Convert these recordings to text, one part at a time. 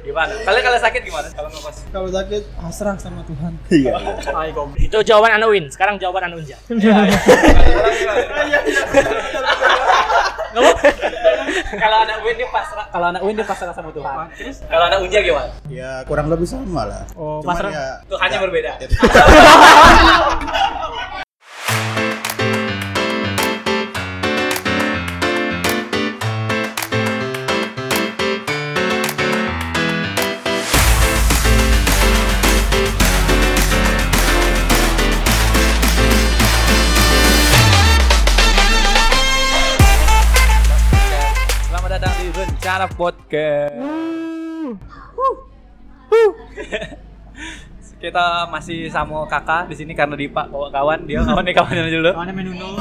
Gimana? Kalian kalau sakit gimana? Kalau ngekos? Kalau sakit pasrah sama Tuhan. Iya. Goblok. Itu jawaban Anu Win. Sekarang jawaban Anu Unja. Kalau anak Win dia pasrah, kalau anak Win dia pasrah sama Tuhan. Terus kalau anak Unja gimana? Ya kurang lebih sama lah. Oh, Cuman pasrah. ya Tuhannya ya- berbeda. Rencana Podcast. Kita masih sama kakak di sini karena Dipa bawa kawan, dia kawan nih kawannya dulu. Kawannya menuno.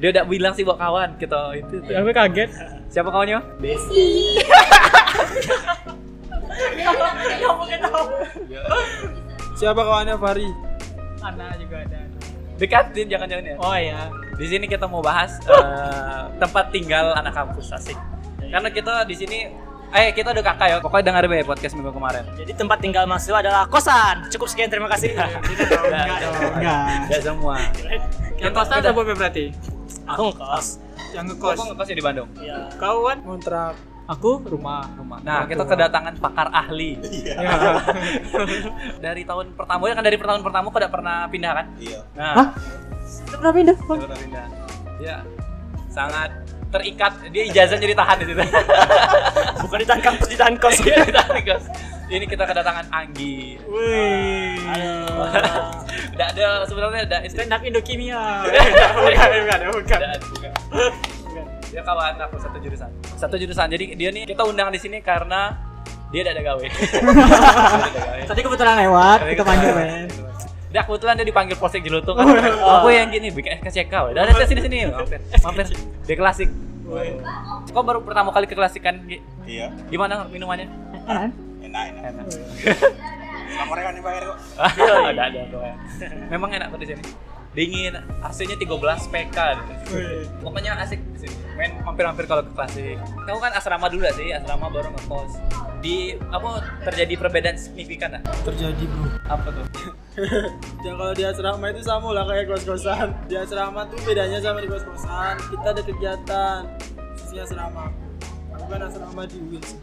Dia udah bilang sih bawa kawan kita itu. tuh. Ya gue kaget. Siapa kawannya? Siapa kawannya Fari? Ana juga ada. Dekatin jangan-jangan ya. Oh iya. Di sini kita mau bahas eh, tempat tinggal anak kampus asik. Karena kita di sini eh kita udah kakak ya. Pokoknya dengar ya podcast minggu kemarin. Jadi tempat tinggal mahasiswa adalah kosan. Cukup sekian terima kasih. Enggak dong, enggak. Enggak semua. Yang kosan apa berarti? Aku ngekos. Yang ngekos. ngekos ya di Bandung? Iya. Kau kan kontrak. Aku rumah. Rumah. Nah, kita kedatangan pakar ahli. Ya. dari tahun pertama ya kan dari tahun pertama kau udah pernah pindah kan? Iya. Nah, Pernah pindah? pernah pindah. Ya, sangat terikat. Dia ijazah jadi tahan di situ. Bukan ditahan kampus, ditahan kos. Iya, ditahan kos. Ini kita kedatangan Anggi. Wih. Udah ada sebenarnya ada Stand up Indokimia. Bukan, bukan, bukan. Ada, bukan. Dia kawan aku satu jurusan. Satu jurusan. Jadi dia nih kita undang di sini karena dia tidak ada gawe. Dia tidak ada gawe. Tadi kebetulan lewat, kita panggil men. Udah kebetulan dia dipanggil Polsek Jelutung kan. Oh. Aku yang gini bikin SKCK. Udah ada sini sini mampir. Mampir. Dia klasik. Kok baru pertama kali ke klasik kan? Iya. Gimana minumannya? Kan? Enak enak. Enak. Sama mereka dibayar kok. ada ada tuh. Memang enak kok di sini. Dingin, AC-nya 13 PK. Pokoknya asik. Main mampir-mampir kalau ke klasik. Kamu kan asrama dulu sih, asrama baru ngekos. Di apa terjadi perbedaan signifikan nggak? Terjadi bro. Apa tuh? Ya kalau di asrama itu sama lah kayak kos-kosan. Di asrama tuh bedanya sama di kos-kosan. Kita ada kegiatan khususnya asrama. Aku kan asrama di Win sini.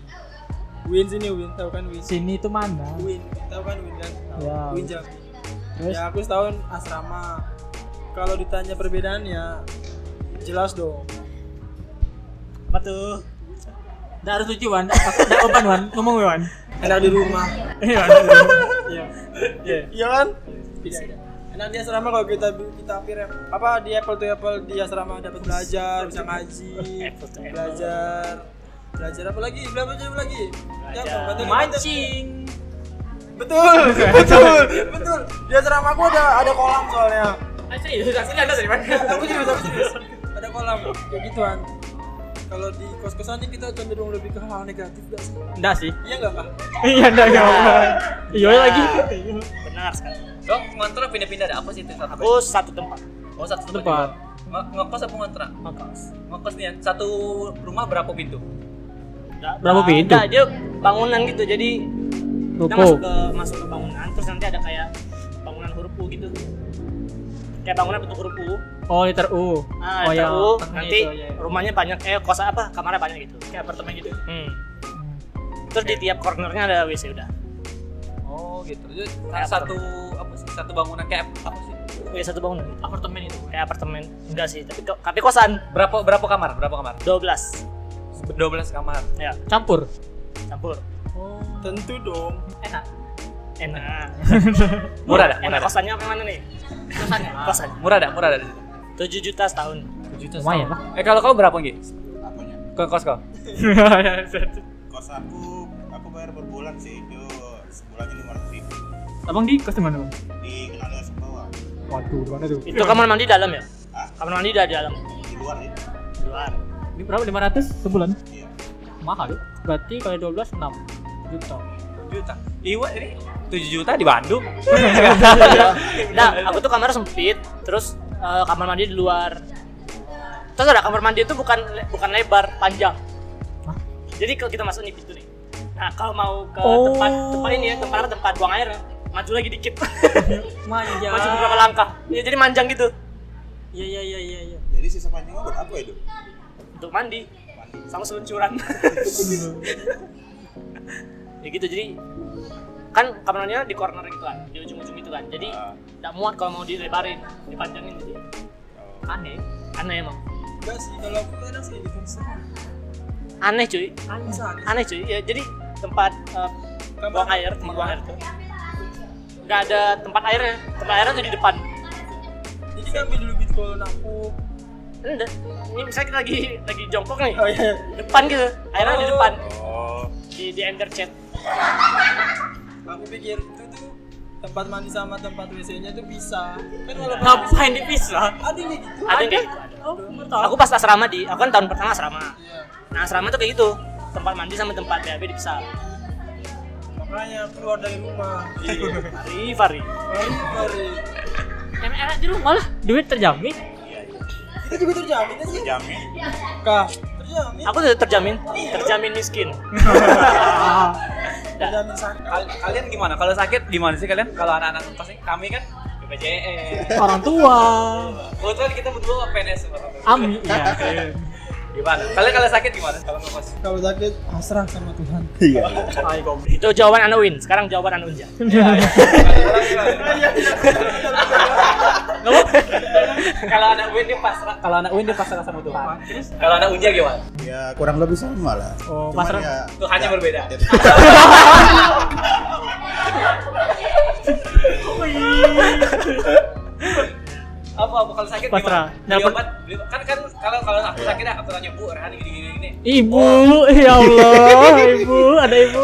Win sini Win, tahu kan Win? Sini itu mana? Win, tahu kan Win kan? Ya. Win Jambi. Terus? Ya aku setahun asrama. Kalau ditanya perbedaannya, jelas dong. Apa tuh? Nggak harus lucu Wan. Nggak open Wan. Ngomong Wan. Enak di rumah. Iya. Iya. Iya. Iya kan? Tidak. Enak di asrama kalau kita kita hampir apa di apple to apple di asrama dapat belajar, bisa ngaji, belajar, belajar apa lagi? Belajar apa lagi? Ya, Belajar mancing. Betul, betul, betul. Di asrama aku ada ada kolam soalnya. Serius, asli ada mana? Aku serius, aku serius. Ada kolam kayak gituan. Kalau di kos-kosan ini kita cenderung lebih ke hal negatif gak sih? Enggak sih. Iya nggak kak? Iya enggak enggak. Iya lagi. Benar sekali. Dok, ngontrak pindah-pindah ada apa sih itu? Aku satu tempat. Oh, satu tempat. Tempat. Ngekos apa ngontrak? Ngekos. Ngekos nih ya, satu rumah berapa pintu? Berapa pintu? nggak, dia bangunan gitu. Jadi kita Ruko. masuk ke masuk ke bangunan, terus nanti ada kayak bangunan huruf U gitu. Kayak bangunan bentuk huruf U. Oh, liter U. Ah, oh ya. U, nanti itu, ya. rumahnya banyak eh kos apa kamarnya banyak gitu. kayak apartemen gitu. Hmm. Terus di tiap cornernya ada WC udah. Oh, gitu. Jadi Kayak satu apa sih? Satu bangunan kayak apa sih? WC satu bangunan. Apartemen itu. Kayak apartemen. Enggak sih, tapi tapi kosan Berapa berapa kamar? Berapa kamar? 12. 12 kamar. Ya, Campur. campur. Oh. Tentu dong. Enak. Enak. Murah dah, murah kosannya apa mana nih? Kosannya. Kosannya. Murah dah, murah dah. Di situ. 7 juta setahun. juta Lumayan setahun. Eh kalau kau berapa, Gi? Apanya? Ke kos kau? Kos aku aku bayar berbulan sih. Yo, sebulannya lima ratus ribu. Abang di kos di mana, Bang? Di kenalnya bawah. Waduh, mana tuh? Itu kamar mandi dalam ya? Ah, Kamar mandi di dalam. di luar ya. Di luar. Ini berapa? 500 sebulan? Iya. Mahal. Berarti kali 12 6 juta. Juta. Iwa ini 7 juta di Bandung. Nah, aku tuh kamar sempit, terus eh, kamar mandi di luar. Terus ada kamar mandi itu bukan bukan lebar, panjang. Jadi kalau kita masuk nih pintu nih. Nah, kalau mau ke Oh. tempat tempat ini ya, tempat tempat buang air, maju lagi dikit. Manja. maju beberapa langkah. Ya, jadi manjang gitu Iya iya iya iya. iya. Jadi sisa panjangnya buat apa itu? untuk mandi sama seluncuran. ya gitu jadi kan kameranya di corner gitu kan, di ujung-ujung itu kan. Jadi Ah. nggak muat kalau mau dilebarin, dipanjangin jadi Oh. aneh, aneh emang. Enggak sih, kalau aku kadang sih gitu sama. Aneh cuy, Bisa, bisa. aneh cuy. Ya jadi tempat eh, buang air, tempat buang air tuh nggak ada tempat airnya, tempat airnya tuh di depan. Jadi ngambil dulu gitu kalau aku. Enggak, ini misalnya kita lagi lagi jongkok nih, Oh iya. depan gitu, airnya di Oh. depan, Oh. di di ender chat. Aku pikir itu tuh tempat mandi sama tempat WC-nya tuh bisa. Kan kalau Ngapain dipisah? ada yang kayak gitu. Ada gitu. Oh. Aku pas asrama di, aku kan tahun pertama asrama. Iya. Nah asrama tuh kayak gitu, tempat mandi sama tempat BAB dipisah. Makanya keluar dari rumah. Fari, Fari. Mari, mari. enak-enak di rumah lah. Duit terjamin. Kita juga terjamin kan sih? Jamin. Kah? Terjamin. Aku tuh terjamin, terjamin miskin. Kal- kalian gimana? Kalau sakit gimana sih kalian? Kalau anak-anak nih, kami kan BPJS. Orang tua. Kebetulan kita berdua PNS sebenarnya. Ami. Ya. Gimana? Kalian kalau sakit gimana? Kalau ngekos? Kalau sakit pasrah sama Tuhan. Iya. Itu jawaban Anu Win. Sekarang jawaban Anu Unja. Kalau anak Win dia pasrah, kalau anak Win dia pasrah sama Tuhan. Kalau anak Unja gimana? Ya kurang lebih sama lah. Oh, Cuman pasrah. ya, Tuhannya ya- berbeda. ya- Apa apa kalau sakit Pasrah. gimana? Beli Dapat- obat, beli- kan kan kalau kalau aku Iya. sakit aku tanya Bu, Rehan gini gini gini. Ibu, ya Allah, ibu, ada ibu.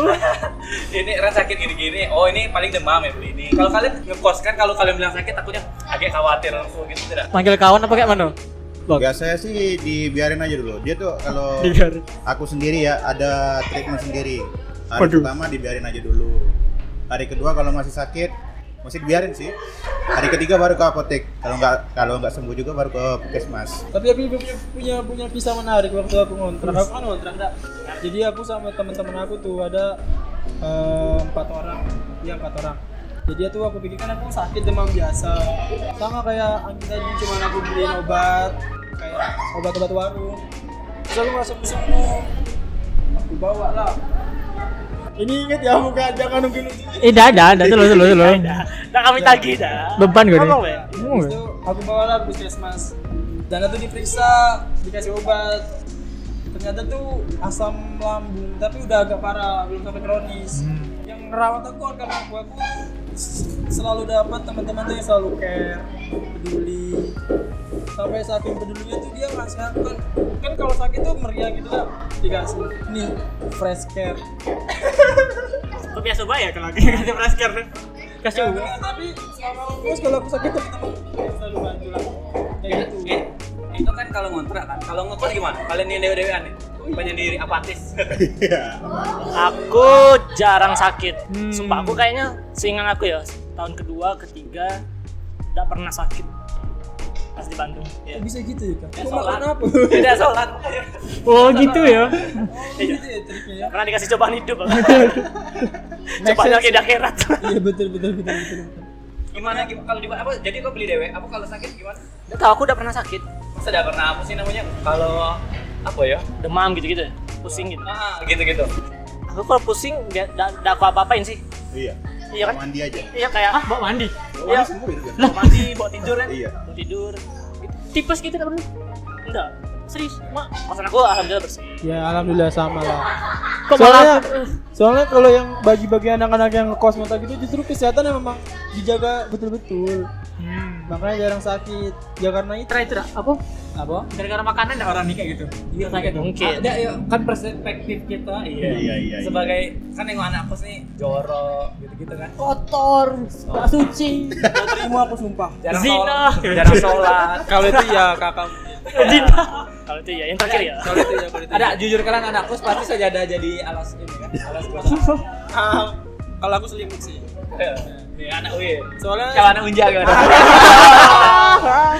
Ini Rehan sakit gini gini. Oh ini paling demam ya beli ini. Kalau kalian ngekos kan kalau kalian bilang sakit takutnya agak khawatir langsung gitu tidak? Panggil kawan apa kayak mana? Bang. Biasanya sih dibiarin aja dulu. Dia tuh kalau aku sendiri ya ada treatment sendiri. Hari Waduh. pertama dibiarin aja dulu. Hari kedua kalau masih sakit masih dibiarin sih. Hari ketiga baru ke apotek. Kalau nggak kalau nggak sembuh juga baru ke puskesmas. Tapi aku punya punya punya kisah menarik waktu aku ngontrak. Aku kan ngontrak enggak. Jadi aku sama teman-teman aku tuh ada eh, empat orang, iya empat orang. Jadi itu aku pikir kan aku sakit demam biasa. Sama kayak Anggi tadi cuma aku beliin obat kayak obat-obat warung. Terus aku merasa sembuh. Aku bawa lah. Ini inget ya muka jangan nunggu lucu. Eh, dah, dah, dah, dulu, dulu, dulu. Dah, dah kami tagih dah. Beban gue nih. Ngomong, aku bawa lah ke puskesmas dan itu diperiksa dikasih obat ternyata tuh asam lambung tapi udah agak parah belum sampai kronis yang ngerawat aku kan karena aku, aku selalu dapat teman-teman tuh yang selalu care peduli sampai saking pedulinya tuh dia ngasih aku kan kan kalau sakit tuh meriah gitu lah dikasih nih fresh care Kok biasa bayar kalau lagi kasih prasker. Kasih uang. Ya, tapi selama terus kalau aku sakit teman-teman selalu bantu lah kayak gitu Eh, itu kan kalau ngontrak kan. Kalau ngekos gimana? Kalian yang dewe-dewean nih? Penyendiri apatis. Iya. Aku jarang sakit. Hmm. Sumpah aku kayaknya seingat aku ya tahun kedua, ketiga tidak pernah sakit pas di Bandung. Ya. bisa gitu ya kan? Ya, Kok sholat. makan apa? Tidak sholat. Oh, gitu ya. Oh, gitu ya triknya ya? Pernah dikasih cobaan hidup. cobaan lagi di akhirat. Iya betul betul betul betul. betul. Gimana gimana kalau di apa? Jadi kau beli dewe. Apa kalau sakit gimana? Gak tau aku udah pernah sakit. Masa udah pernah apa sih namanya? Kalau apa ya? Demam gitu-gitu. Pusing gitu. Ah, gitu-gitu. Aku kalau pusing gak, gak, gak aku apa-apain sih. Iya. Iya kan? Mandi aja. Iya kayak Ah, bawa mandi. Iya. sembuh itu kan? bawa mandi, bawa tidur kan? Iya. Bawa tidur. Tipes gitu kan? Enggak. Serius, mak. Maksud aku alhamdulillah bersih. Ya alhamdulillah sama lah. Kok Soalnya, malah soalnya kalau yang bagi-bagi anak-anak yang ngekos mata gitu justru kesehatan yang memang dijaga betul-betul. Hmm. Makanya jarang sakit. Ya karena itu. Terakhir tidak apa? Apa? Gara-gara makanan ada orang nih kayak gitu. Iya sakit. Mungkin. Ada ya kan perspektif kita iya. Iya, iya, iya. Sebagai kan yang anak kos nih jorok gitu-gitu kan. Kotor, tak suci. Terima aku sumpah. Jarang Zina. sholat, jarang sholat. Kalau itu ya kakak. Zina. Kalau itu ya yang terakhir ya. Kalau itu ya kalau itu. Ada jujur kalian anak kos pasti saja ada jadi alas ini kan, alas buat Ah, kalau aku selimut sih. Iya, anak Win. Soalnya Kalau anak Unja gimana?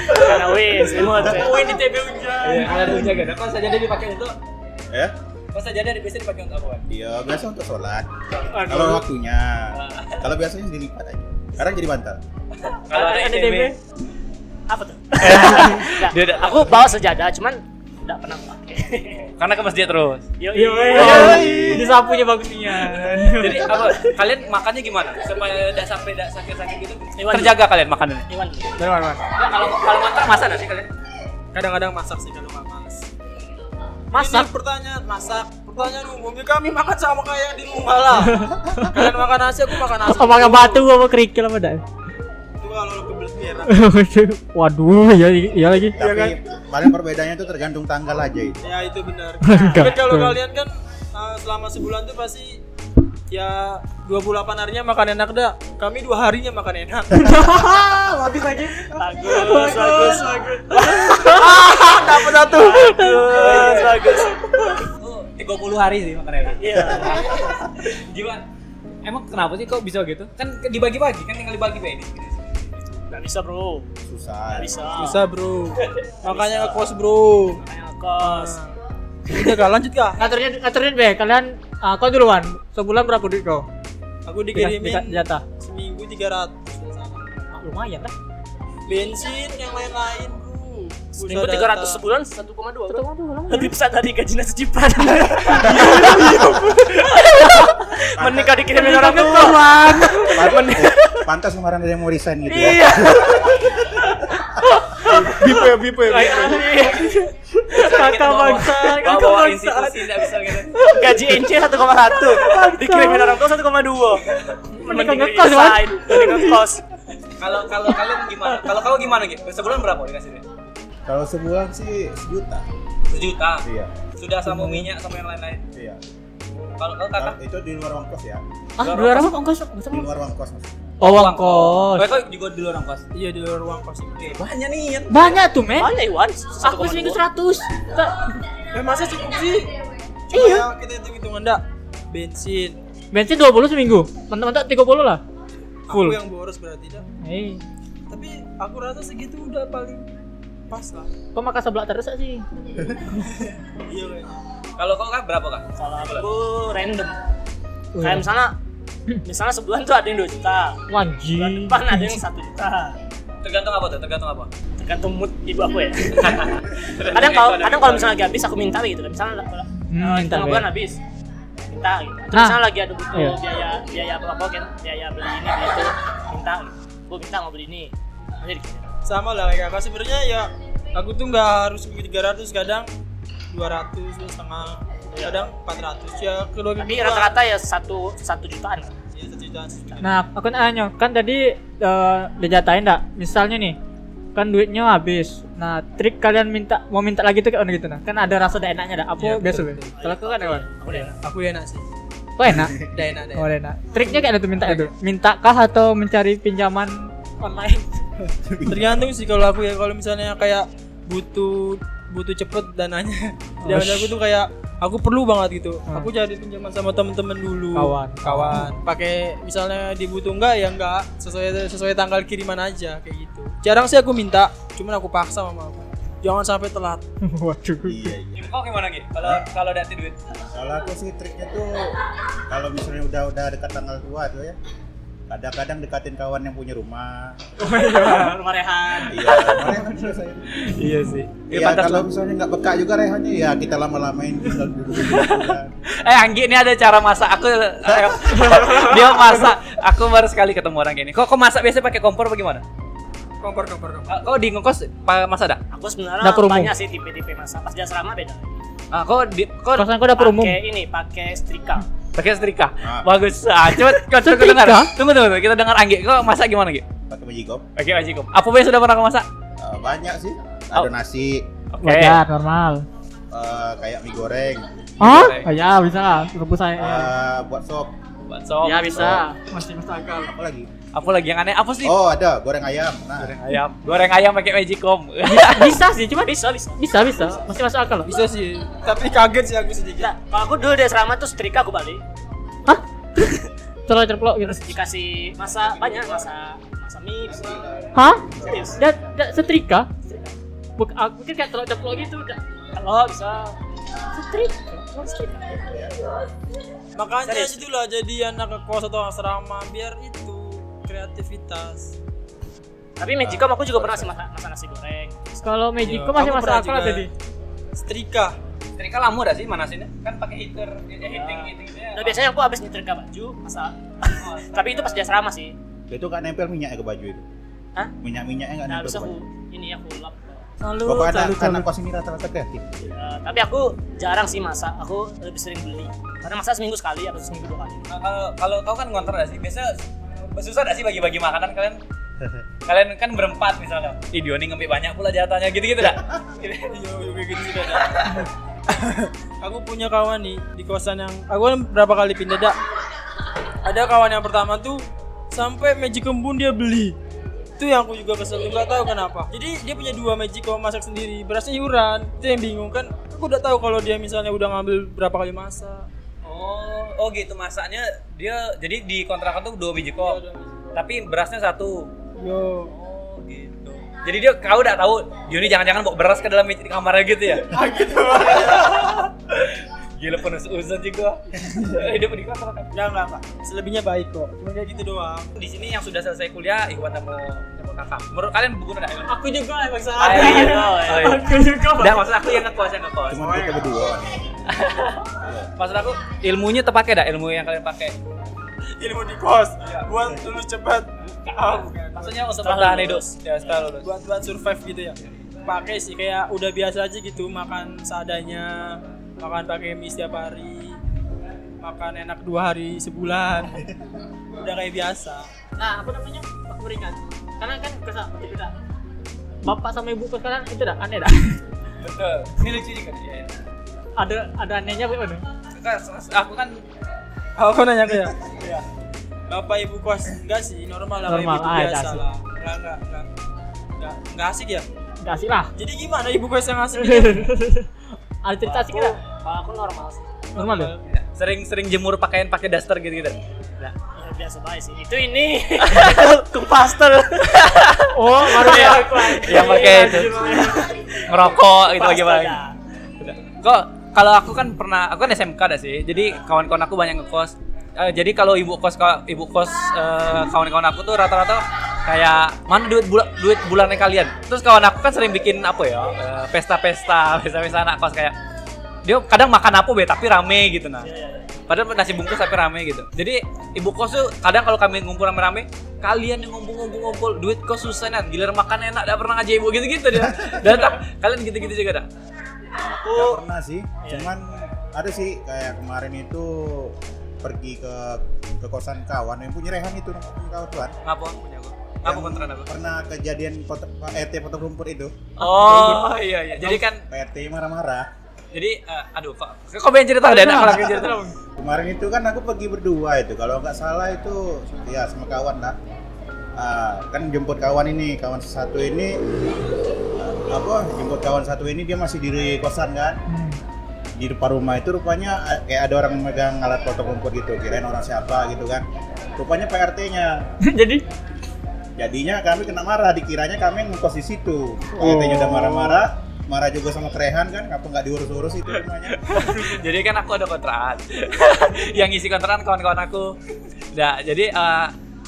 Karena wis, semut. ya. Wih di TB Unja. Iya, kalau anak Unja gimana? Kok saja dia dipakai untuk Ya? Pas sajadah di biasa dipakai untuk apa? Iya, biasa untuk sholat. Kalau waktunya. Kalau biasanya dilipat aja. Sekarang jadi bantal. Kalau ada ada ITB, DB apa tuh ada- aku bawa sejadah cuman nggak pernah pakai karena ke masjid terus. yo Yo, yo Ini sapunya bagusnya. Jadi apa? Kalian makannya gimana? Supaya tidak sampai tidak sakit-sakit gitu. Iwan. Terjaga kalian makanannya. Iwan Dari mana? Mas? Ya, kalau kalau mantar masa nggak sih kalian? Kadang-kadang masak sih kalau nggak males. Masak. Ini pertanyaan masak. Pertanyaan umum ya kami makan sama kayak di rumah lah. Kalian makan nasi, aku makan nasi. Apa makan batu apa kerikil apa dah? Waduh, ya iya lagi. Tapi paling perbedaannya itu tergantung tanggal aja itu. Ya itu benar. Kan kalau kalian kan uh, selama sebulan tuh pasti ya 28 harinya makan enak dah. Kami dua harinya makan enak. Habis lagi. bagus bagus bagus Dapat satu. bagus bagus Oh, 30 hari sih makanannya. iya Gimana? Emang kenapa sih kok bisa gitu? Kan dibagi-bagi, kan tinggal dibagi Nggak bisa bro Susah. nggak bisa Susah bro. Makanya ngekos bro. makanya ngekos Udah kak lanjut kak. Ngaturin ngaturin be, kalian ah, kau duluan. Sebulan berapa duit kau? Aku dikirimin dika- jatah. seminggu 300 Ah, lumayan lah. bensin yang lain-lain bro seminggu tiga ratus data. sebulan satu koma dua Betul, betul, lumayan. lebih besar dari gajinya sejuta menikah dikirimin orang tua pantas kemarin ada yang mau resign gitu ya. iya bipe ya bipe ya, bipe. Kakak bangsa, kakak bangsa. tidak bisa gitu. gaji NC satu koma satu dikirimin orang tua satu koma dua Menikah ngekos, mending ngekos Kalau kalau kalian gimana? Kalau kau gimana gitu? Sebulan berapa dikasihnya? Kalau sebulan sih sejuta. Sejuta. Iya. Sudah sama minyak sama yang lain-lain. Iya. Kalau kau kakak Kalau itu di luar uang kos ya. Ah, dua ratus ongkos. Di luar uang kos maksudnya. Oh, uang kos. Kau kau juga di luar ongkos. iya di luar uang kos itu Oke, banyak nih Yan. Banyak tuh, men. banyak Iwan Aku seminggu seratus. eh masa cukup sih Iya. Ya, kita hitung hitungan dak bensin Bensin 20 seminggu. Mentok-mentok 30 lah. Full. aku yang boros berarti dak Eh, tapi aku rasa segitu udah paling pas lah kau makan sebelah terus sih? iya Kalau kau kan berapa kak? kalau aku random Oh, kayak iya. misalnya misalnya sebulan tuh ada yang 2 juta bulan Wajib. depan ada yang satu juta Tergantung apa tuh? Tergantung apa? tergantung mood ibu aku ya kadang kalau kadang kalau misalnya lagi habis aku minta gitu kan misalnya Hmm, eh, minta, tengah Be. bulan habis minta gitu Terus Nah. misalnya lagi ada butuh Iya. biaya biaya apa apa kan biaya beli ini beli itu minta gitu gue minta mau beli ini dikirim sama lah kayak kakak sebenarnya ya aku tuh nggak harus beli 300 kadang 200 dua setengah kadang 400 ya kedua tapi rata-rata ya satu satu jutaan ya satu jutaan satu jutaan. Nah, aku nanya, kan tadi uh, dijatain enggak? Misalnya nih, kan duitnya habis. Nah, trik kalian minta mau minta lagi tuh kayak gitu nah. Kan ada rasa dak enaknya dak. Apa Iya, biasa, Be? Kalau kau kan kawan. aku deh aku enak sih Kau enak. udah enak deh Oh, enak. Triknya kayak ada tuh minta itu. Minta kah atau mencari pinjaman online? tergantung sih kalau aku ya kalau misalnya kayak butuh butuh cepet dananya Oh, jangan aku tuh kayak aku perlu banget gitu Hmm. aku cari pinjaman sama temen-temen dulu Kawan. kawan pakai misalnya dibutuh enggak ya enggak sesuai sesuai tanggal kiriman aja kayak gitu jarang sih aku minta cuman aku paksa sama aku jangan sampai telat Waduh. Iya, iya. Kau gimana gitu? Kalau kalau dati duit? Kalau aku sih triknya tuh kalau misalnya udah udah dekat tanggal tua tuh ya. Kadang-kadang dekatin kawan yang punya rumah. rumah rehan Iya, rehan juga saya. Iya sih. Iya, kalau misalnya nggak peka juga rehannya ya kita lama-lamain tinggal duduk. Eh Anggi ini ada cara masak. Aku dia masak. Aku baru sekali ketemu orang gini. Kok kok masak biasa pakai kompor bagaimana? kompor kompor kompor Ah, Kau di ngekos masak dah? aku sebenarnya Dapur umum. banyak sih tipe-tipe masa pas di asrama beda Ah, kau di kau Kosan kau dapur umum. pakai ini pakai setrika pakai setrika. Ah. Bagus. Ah, coba kau coba dengar. Tunggu tunggu tunggu. Kita dengar Anggi. Kau masak gimana Gi? Pakai majikom. Oke, Pak Jikom. Apa yang sudah pernah kau masak? Eh, banyak sih. Ada Oh. nasi, Oke. Wajar, normal. eh, kayak mie goreng. Oh, ya bisa lah. Rebus saya. eh, buat sop. Buat sop. Ya bisa. Masih masuk akal. Apa lagi? Apa lagi yang aneh? Apa sih? Oh, ada goreng ayam. Nah, Goreng ayam. Goreng ayam pakai Magicom. bisa sih, cuma bisa bisa bisa bisa. Masih masuk akal loh. bisa sih tapi kaget sih aku sedikit Nah, kalau aku dulu di asrama tuh setrika aku balik Hah? Terlalu cerplok gitu. terus dikasih masa banyak masa masa mie bisa Hah? serius Dan dan setrika? Buk, aku pikir kayak terlalu ceplok gitu. kalau bisa Setrika, setrika. Makanya Serius? itulah jadi anak kos atau asrama biar itu kreativitas. Tapi Magicom aku juga pernah sih masak, masak nasi goreng. Kalau Magico Iya, masih akal juga. tadi. Setrika. Setrika lama dah sih mana sini? Kan pakai heater, ya, heating heating gitu ya. Nah biasanya aku habis nyetrika baju masak. Tapi itu pas di asrama sih. Itu nggak nempel minyak ke baju itu. Hah? Minyak-minyaknya nggak Nah nempel ke aku baju. ini aku lap. Selalu Pokoknya selalu anak, anak selalu. kos ini rata-rata kreatif. Eh, tapi aku jarang sih masak. Aku lebih sering beli. Karena masak seminggu sekali atau seminggu dua kali. Nah, kalau kalau kau kan ngontor dah sih, biasa susah dah sih bagi-bagi makanan kalian kalian kan berempat misalnya Ih Dioni ngambil banyak pula jatahnya gitu-gitu dah Iya, iya, kayak gitu dah. aku punya kawan nih di kosan yang aku kan berapa kali pindah dak. Ada kawan yang pertama tuh sampai Magicom pun dia beli. Itu yang aku juga kesel juga tahu kenapa. Jadi dia punya dua Magicom masak sendiri, berasnya iuran. Itu yang bingung kan. Aku udah tahu kalau dia misalnya udah ngambil berapa kali masak. oh oh gitu masaknya dia jadi di kontrakan tuh dua biji kok Iya, tapi berasnya satu Yo. oh gitu jadi dia kau udah tahu Dioni jangan-jangan bawa beras ke dalam di kamarnya gitu ya Ah gitu. gila penuh uzon juga hidup di kontrakan Enggak, enggak, enggak. Selebihnya baik kok. Cuma kayak gitu doang. di sini yang sudah selesai kuliah Iwan sama sama kakak menurut kalian berguna nggak Aku juga emang Ah, iya, iya. Aku juga Udah maksud aku yang ngekos yang ngekos Cuma kita berdua. maksud aku ilmunya terpakai dah ilmu yang kalian pakai Ilmu di kos. Buat lulus cepat. Bukan. maksudnya untuk bertahan hidup ya setelah lulus buat buat survive gitu ya pakai sih kayak udah biasa aja gitu makan seadanya makan pakai mie setiap hari makan enak dua hari sebulan udah kayak biasa Nah, apa namanya? Aku berikan. Karena kan kesal beda. Bapak sama ibu kos kalian itu dah aneh dah. betul ini lucu juga nih ya. Ada ada anehnya bagaimana? Kakak, aku kan aku nanya ke ya bapak ibu kos enggak sih normal lah Normal, gitu ah, biasa asik. lah enggak enggak enggak enggak enggak asik ya Enggak sih lah. jadi gimana ibu kos yang asik ada cerita sih kita. Kalau aku normal sih. Normal ya? sering-sering jemur pakaian pakai daster gitu-gitu Ya, biasa baik sih. Itu ini. itu kupaster. Oh, baru Iya. anjing. Yang pakai itu. ngerokok gitu bagaimana dah. kok kalau aku kan pernah aku kan SMK dah sih. Jadi kawan-kawan aku banyak ngekos. Eh, jadi kalau ibu kos ibu kos eh, kawan-kawan aku tuh rata-rata kayak mana duit bulan duit bulannya kalian? Terus kawan aku kan sering bikin apa ya eh, pesta-pesta pesta-pesta anak kos kayak dia kadang makan apa be tapi rame gitu nah. Padahal nasi bungkus tapi rame gitu. Jadi ibu kos tuh kadang kalau kami ngumpul rame-rame kalian yang ngumpul-ngumpul-ngumpul duit kos susah nih giliran makan enak dah pernah ngaji ibu gitu-gitu dia. Datang kalian gitu-gitu juga dah Nggak pernah sih. Cuman ada sih kayak kemarin itu pergi ke ke kosan kawan yang punya Rehan itu punya kawan tuan. ngapa punya aku Yang kontrakan aku Pernah kejadian pot, Pak RT potong rumput itu. oh iya iya jadi kan Pak RT marah-marah. jadi eh, aduh kok kok pengen cerita deh kalau pengen cerita Kemarin itu kan aku pergi berdua itu. Kalau nggak salah itu ya sama kawan lah. Ah, kan jemput kawan ini, kawan satu ini apa? Jemput kawan satu ini dia masih di kosan kan. Di depan rumah itu rupanya ah, kayak ada orang megang alat potong rumput gitu. Kirain orang siapa gitu kan. Rupanya Pak RT-nya. Jadi Jadinya kami kena marah, dikiranya kami ngekos di situ. Pak RT-nya udah marah-marah, marah juga sama Krehan kan, apa nggak diurus-urus itu rumahnya. jadi kan aku ada kontrakan yang ngisi kontrakan kawan-kawan aku nah jadi eh,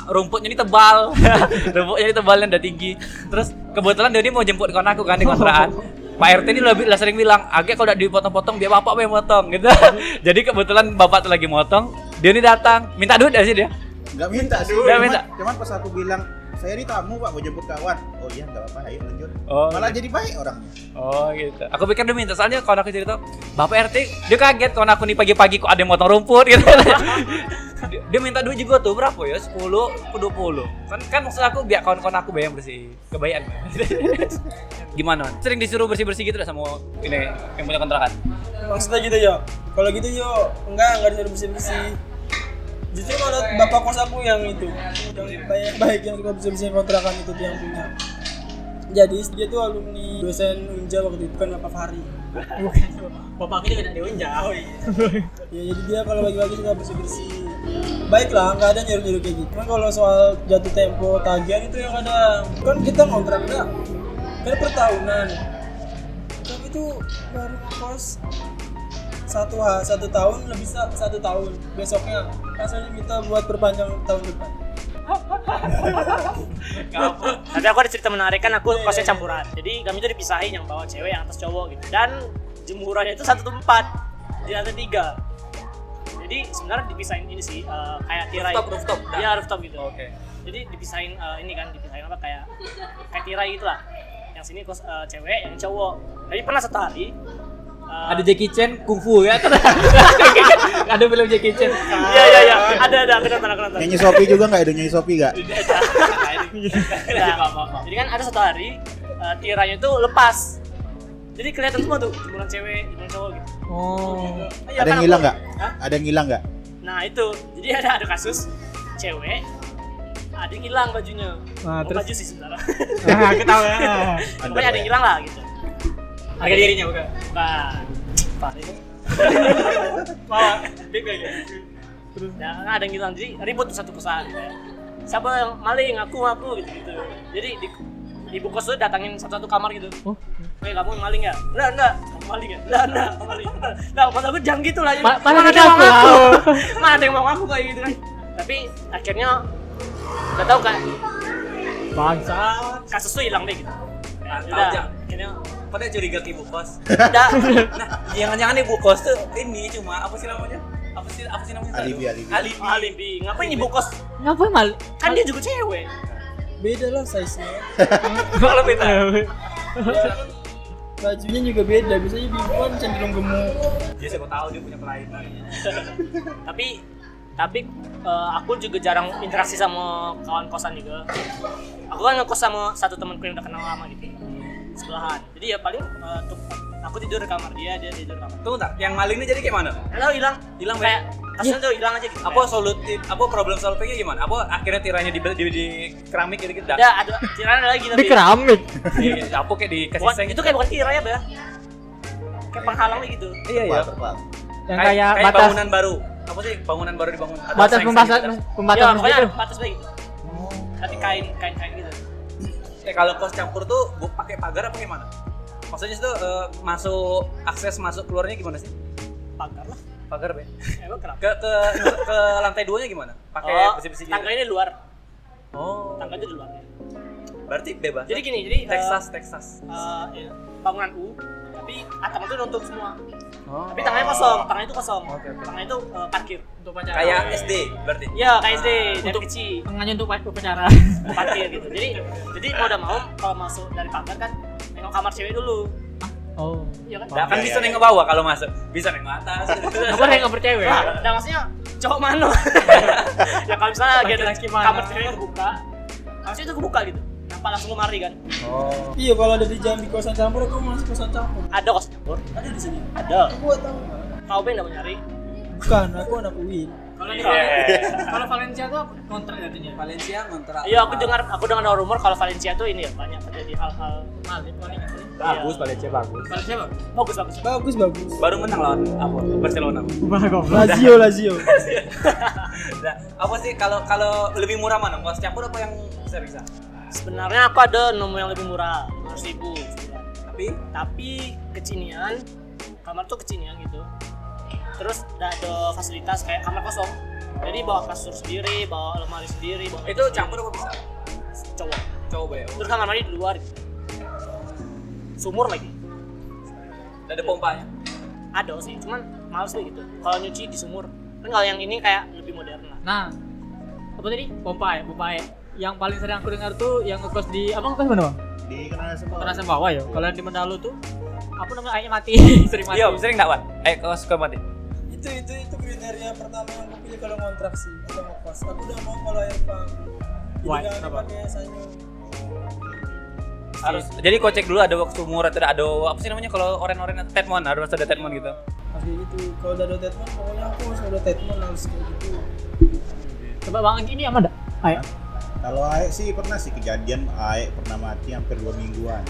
rumputnya ini tebal rumputnya ini tebal dan udah tinggi terus kebetulan dia mau jemput kawan aku kan di kontrakan Pak RT ini lebih lah sering bilang, agak kalau udah dipotong-potong biar bapak yang motong gitu. Jadi kebetulan bapak tuh lagi motong, dia ini datang minta duit dari sih dia. Nggak minta sih. Cuman, minta. cuman pas aku bilang, saya ini tamu pak, mau jemput kawan. Oh iya nggak apa-apa, ayo lanjut. Oh, Malah jadi baik orangnya. Oh gitu. Aku pikir dia minta soalnya kalau aku cerita, Bapak RT dia kaget kalau aku nih pagi-pagi kok ada yang motong rumput gitu. dia, dia minta duit juga tuh berapa ya? 10 ke 20. Kan kan maksud aku biar kawan-kawan aku bayar bersih. Kebayaan. Gimana? Man? Sering disuruh bersih-bersih gitu dah sama ini yang punya kontrakan. maksudnya gitu yo kalau gitu yo enggak enggak disuruh bersih bersih justru malah bapak kos aku yang itu yang baik baik yang suka bersih bersihin kontrakan itu yang punya. Jadi dia tuh alumni dosen unja waktu itu kan bapak Fahri. Bapak aku juga tidak diunjau. Oh, iya. ya jadi dia kalau bagi-bagi suka bersih bersih baik lah nggak ada nyuruh nyuruh kayak gitu. Cuman kalau soal jatuh tempo tagihan itu yang kadang kan kita ngontrak enggak kan per tahunan kami tuh baru kos satu ha- satu tahun lebih sa- satu tahun besoknya rasanya minta buat perpanjang tahun depan Tapi aku ada cerita menarik kan aku kosnya campuran. Jadi kami itu dipisahin yang bawa cewek yang atas cowok gitu. Dan jemurannya itu satu tempat di lantai tiga. Jadi sebenarnya dipisahin ini sih eh, kayak tirai. Rooftop, rooftop. Iya rooftop gitu. Oke. Jadi dipisahin eh, ini kan dipisahin apa kayak kayak tirai gitu lah. Yang sini kos eh, cewek, yang cowok. Tapi pernah satu hari Ada Jackie Chan kungfu ya. ada film Jackie Chan. Iya iya iya, ada ada aku nonton aku nonton. Nyanyi Sopi juga nggak? Ada nyanyi Sopi nggak? Nah, jadi kan ada satu hari uh, tiranya itu lepas. Jadi kelihatan semua tuh jemuran cewek, jemuran cowok gitu. Oh. Iya, Ada yang kan hilang nggak? Ada yang hilang nggak? Nah itu, jadi ada ada kasus cewek ada yang hilang bajunya. Nah, Oh, terus? baju sih sebenarnya. Nah, aku tahu ya. Pokoknya ada yang hilang lah gitu. Harga dirinya bukan. Nah, Pak ini. Bawa, big bag ya. Terus nah, ada yang hilang jadi ribut satu perusahaan. gitu ya. Siapa yang maling? Aku, aku gitu gitu. Jadi di ibu kos tuh datangin satu-satu kamar gitu. Oh. Weh kamu maling ya? Enggak, enggak. Kamu maling ya? Enggak, enggak. Kamu maling. Nah, maksud aku jangan gitu lah. Ma- Mana ada yang mau aku. Mana ada yang mau ngaku kayak gitu kan? Tapi akhirnya udah tahu kan Bangsa. kasus tuh hilang deh gitu. Ah, Pada curiga ke ibu kos. Nah, jangan-jangan ibu kos tuh ini cuma apa sih namanya? Apa sih apa sih namanya? Alibi, alibi. Alibi. Alibi. Ngapain ibu kos? Ngapain mal? Kan dia juga cewek. beda lah size nya Kalau beda. bajunya juga beda biasanya bibuan cenderung gemuk Dia siapa tahu dia punya kelainan. tapi tapi eh, aku juga jarang interaksi sama kawan kosan juga aku kan ngekos sama satu temanku yang udah kenal lama gitu sebelahan jadi ya paling tuh, aku tidur di kamar dia dia tidur di kamar Tunggu tak, yang maling ini jadi kayak mana? Lalu hilang Hilang, kayak kasusnya tuh hilang aja gitu Apa solutif, apa problem solvingnya gimana? Apa akhirnya tiranya di, di, di keramik gitu gitu? ada ada tiran ada lagi Di tapi keramik. Iya, apa kayak dikasih bukan, seng? itu kayak bukan tirai ya Bah. kayak penghalang gitu Iya iya. Yang kayak batas bangunan baru. Apa sih bangunan baru dibangun? Ada batas pembatas gitu. pembatas ya batas kayak gitu tapi kain kain kain gitu Eh kalau kos campur tuh bu, pakai pagar apa gimana? Maksudnya itu eh, masuk akses masuk keluarnya gimana sih? pagar lah Pagar be. emang kenapa Ke ke ke lantai duanya gimana? Pakai oh, besi-besi gitu. tangga ini di luar Oh. tangga itu di luar Berarti bebas. jadi gini jadi Texas Texas. eh, ya, bangunan U tapi atap itu nutup semua Oh. tapi tangannya kosong tangannya itu kosong Oke, oke. tangannya itu eh, parkir Untuk pacaran. Kayak SD berarti. ya kayak SD dari Untuk- kecil Tangannya untuk upacara. parkir gitu jadi jadi mau udah mau kalau masuk dari pagar kan nengok kamar cewek dulu Oh. iya kan Nah, kan Iya, bisa iya, nengok bawah kalau masuk. Bisa nengok atas. Apa yang nggak percaya? nah, nah maksudnya cowok mana ya kalau misalnya lagi ada kamar cewek kebuka maksudnya itu kebuka gitu nampak langsung lemari kan Oh. iya kalau ada di jam di kosan campur aku masuk kosan campur ada kos campur ada di sini ada aku tahu kau ben nggak mau nyari bukan aku anak UIN Kalau di Yeah. kalau Valencia tuh kontrak katanya. Valencia kontrak. iya aku dengar aku dengar rumor kalau Valencia tuh ini ya banyak terjadi hal-hal Malik wanita. Bagus Valencia bagus. Valencia apa? bagus bagus bagus bagus Baru menang lawan apa? Barcelona. Bagus. Lazio Lazio Nah, apa sih kalau kalau lebih murah mana? Kos campur apa yang besar bisa? Sebenarnya aku ada nemu yang lebih murah lima ribu sebulan. Tapi tapi kecinian kamar tuh kecinian gitu terus udah ada fasilitas kayak kamar kosong jadi bawa kasur sendiri bawa lemari sendiri bawa itu campur apa bisa? cowok Coba ya. terus kamar mandi di luar gitu. sumur lagi Ada pompanya. ada sih cuman males deh gitu kalau nyuci di sumur kan kalau yang ini kayak lebih modern lah Nah, apa tadi? Pompa ya, pompa ya. Yang paling sering aku dengar tuh yang ngekos di apa ngekos mana bang? Di kenal semua. Terasa bawah ya. Kalau yang di Mendalu tuh apa namanya airnya mati, sering mati. Iya, sering enggak, Wan? Eh, kos ke mati. itu itu itu kriteria pertama yang aku pilih kalau ngontrak sih atau ngekos aku udah mau kalau air Why? jangan Kenapa? pakai sanyo Harus. Jadi kau cek dulu ada waktu murah atau ada apa sih namanya kalau oren-oren tetmon harus ada tetmon gitu. pasti gitu kalau udah ada tetmon pokoknya aku harus ada tetmon harus kayak gitu Coba bang ini aman enggak? Ayo. Kalau Aek sih pernah sih kejadian Aek pernah mati hampir dua mingguan.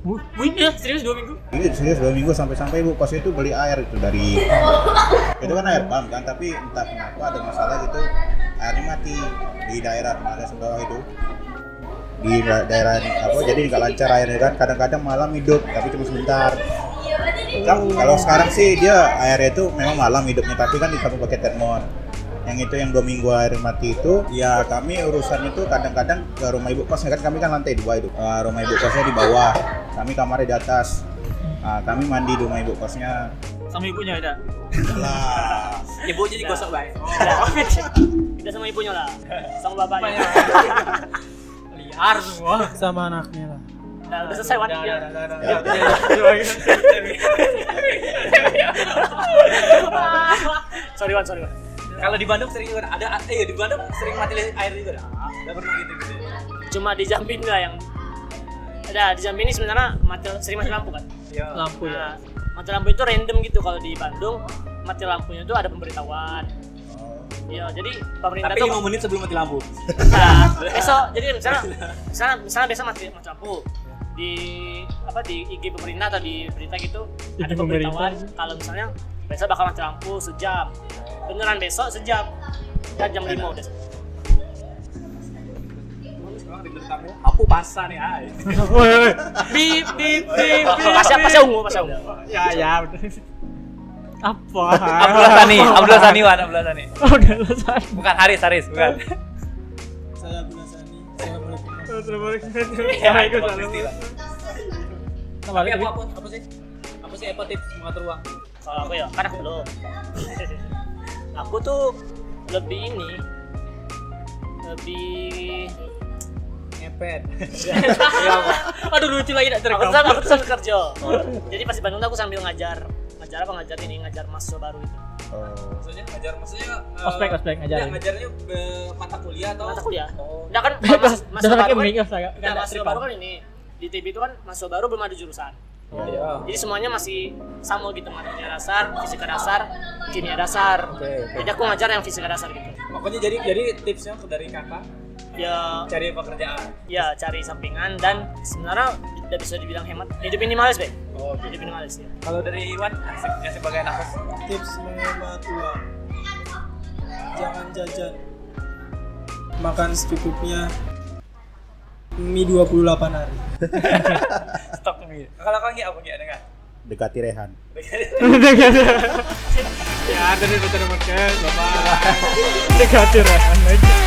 Wih, ya serius dua minggu? Ini serius dua minggu sampai-sampai ibu kos itu beli air itu dari itu kan air pump kan tapi entah kenapa ada masalah gitu airnya mati di daerah tenaga sembawah itu di da- daerah apa jadi nggak lancar airnya kan kadang-kadang malam hidup tapi cuma sebentar Ka- Kalau sekarang sih dia airnya itu memang malam hidupnya, tapi kan ditampung pakai termon. Yang itu yang dua minggu air mati itu, ya kami urusan itu kadang-kadang ke rumah ibu kosnya kan kami kan lantai dua itu. Eh, rumah ibu kosnya di bawah, kami kamarnya di atas. Nah, kami mandi di rumah ibu kosnya. Sama ibunya ada. Lah, Ibu jadi gosok baik. Nah, kita sama ibunya lah sama bapaknya Liar semua. sama anaknya lah nah udah selesai Wan ya. sorry Wan sorry Wan Kalau di Bandung sering juga ada eh di Bandung sering mati air juga ada. Enggak pernah gitu gitu. cuma di Jambi lah yang ada di Jambi ini sebenarnya mati, sering mati lampu kan Iya. Lampu ya. nah, mati lampu itu random gitu kalau di Bandung mati lampunya itu ada pemberitahuan Iya, jadi pemerintah Tapi tuh 5 menit sebelum mati lampu. Nah, besok jadi misalnya misalnya misalnya biasa mati mati lampu di apa di IG pemerintah atau di berita gitu IG ada pemberitahuan pemerintah. kalau misalnya besok bakal mati lampu sejam beneran besok sejam dan jam 5 udah. Aku pasar nih, ay. Woi, bip bip bip. pasnya bip. pasnya ungu pasnya ungu Ya ya. Apa? Abdullah Sani, Abdullah Sani Wan, Abdullah Sani. Udah selesai. Bukan Haris, Haris, bukan. saya Abdullah Sani Assalamualaikum. Ya. Nah, Tapi balik apa, apa, apa sih? Apa sih apa tips mengatur uang? kalau aku ya kan aku belum aku tuh lebih ini lebih Ngepet. Aduh lucu lagi tak aku terekam. aku tuh sambil kerja jadi pas di Bandung tuh aku sambil ngajar ngajar apa ngajar ini ngajar mahasiswa baru itu oh. Maksudnya ngajar, maksudnya eh, Ospek, ya, ngajarnya mata kuliah atau mata kuliah Oh. Nah kan mahasiswa baru kan, nah, mahasiswa baru kan ini di TV itu kan mahasiswa baru belum ada jurusan. Iya. Jadi semuanya masih sama gitu matematika dasar, fisika dasar, kimia dasar. Oke, oke. Jadi aku ngajar yang fisika dasar gitu. Pokoknya jadi jadi tipsnya dari kakak Ya cari pekerjaan. ya cari sampingan dan sebenarnya tidak bisa dibilang hemat. Hidup minimalis, Be. Oh, Hidup minimalis ya. Kalau dari Iwan, ya sebagai anak tips menghemat uang jangan jajan makan secukupnya mie 28 hari. Kalau kau nggak apa nggak dengar? dekati Rehan. Ya, ada nih betul podcast. Bapak. Negatif ya.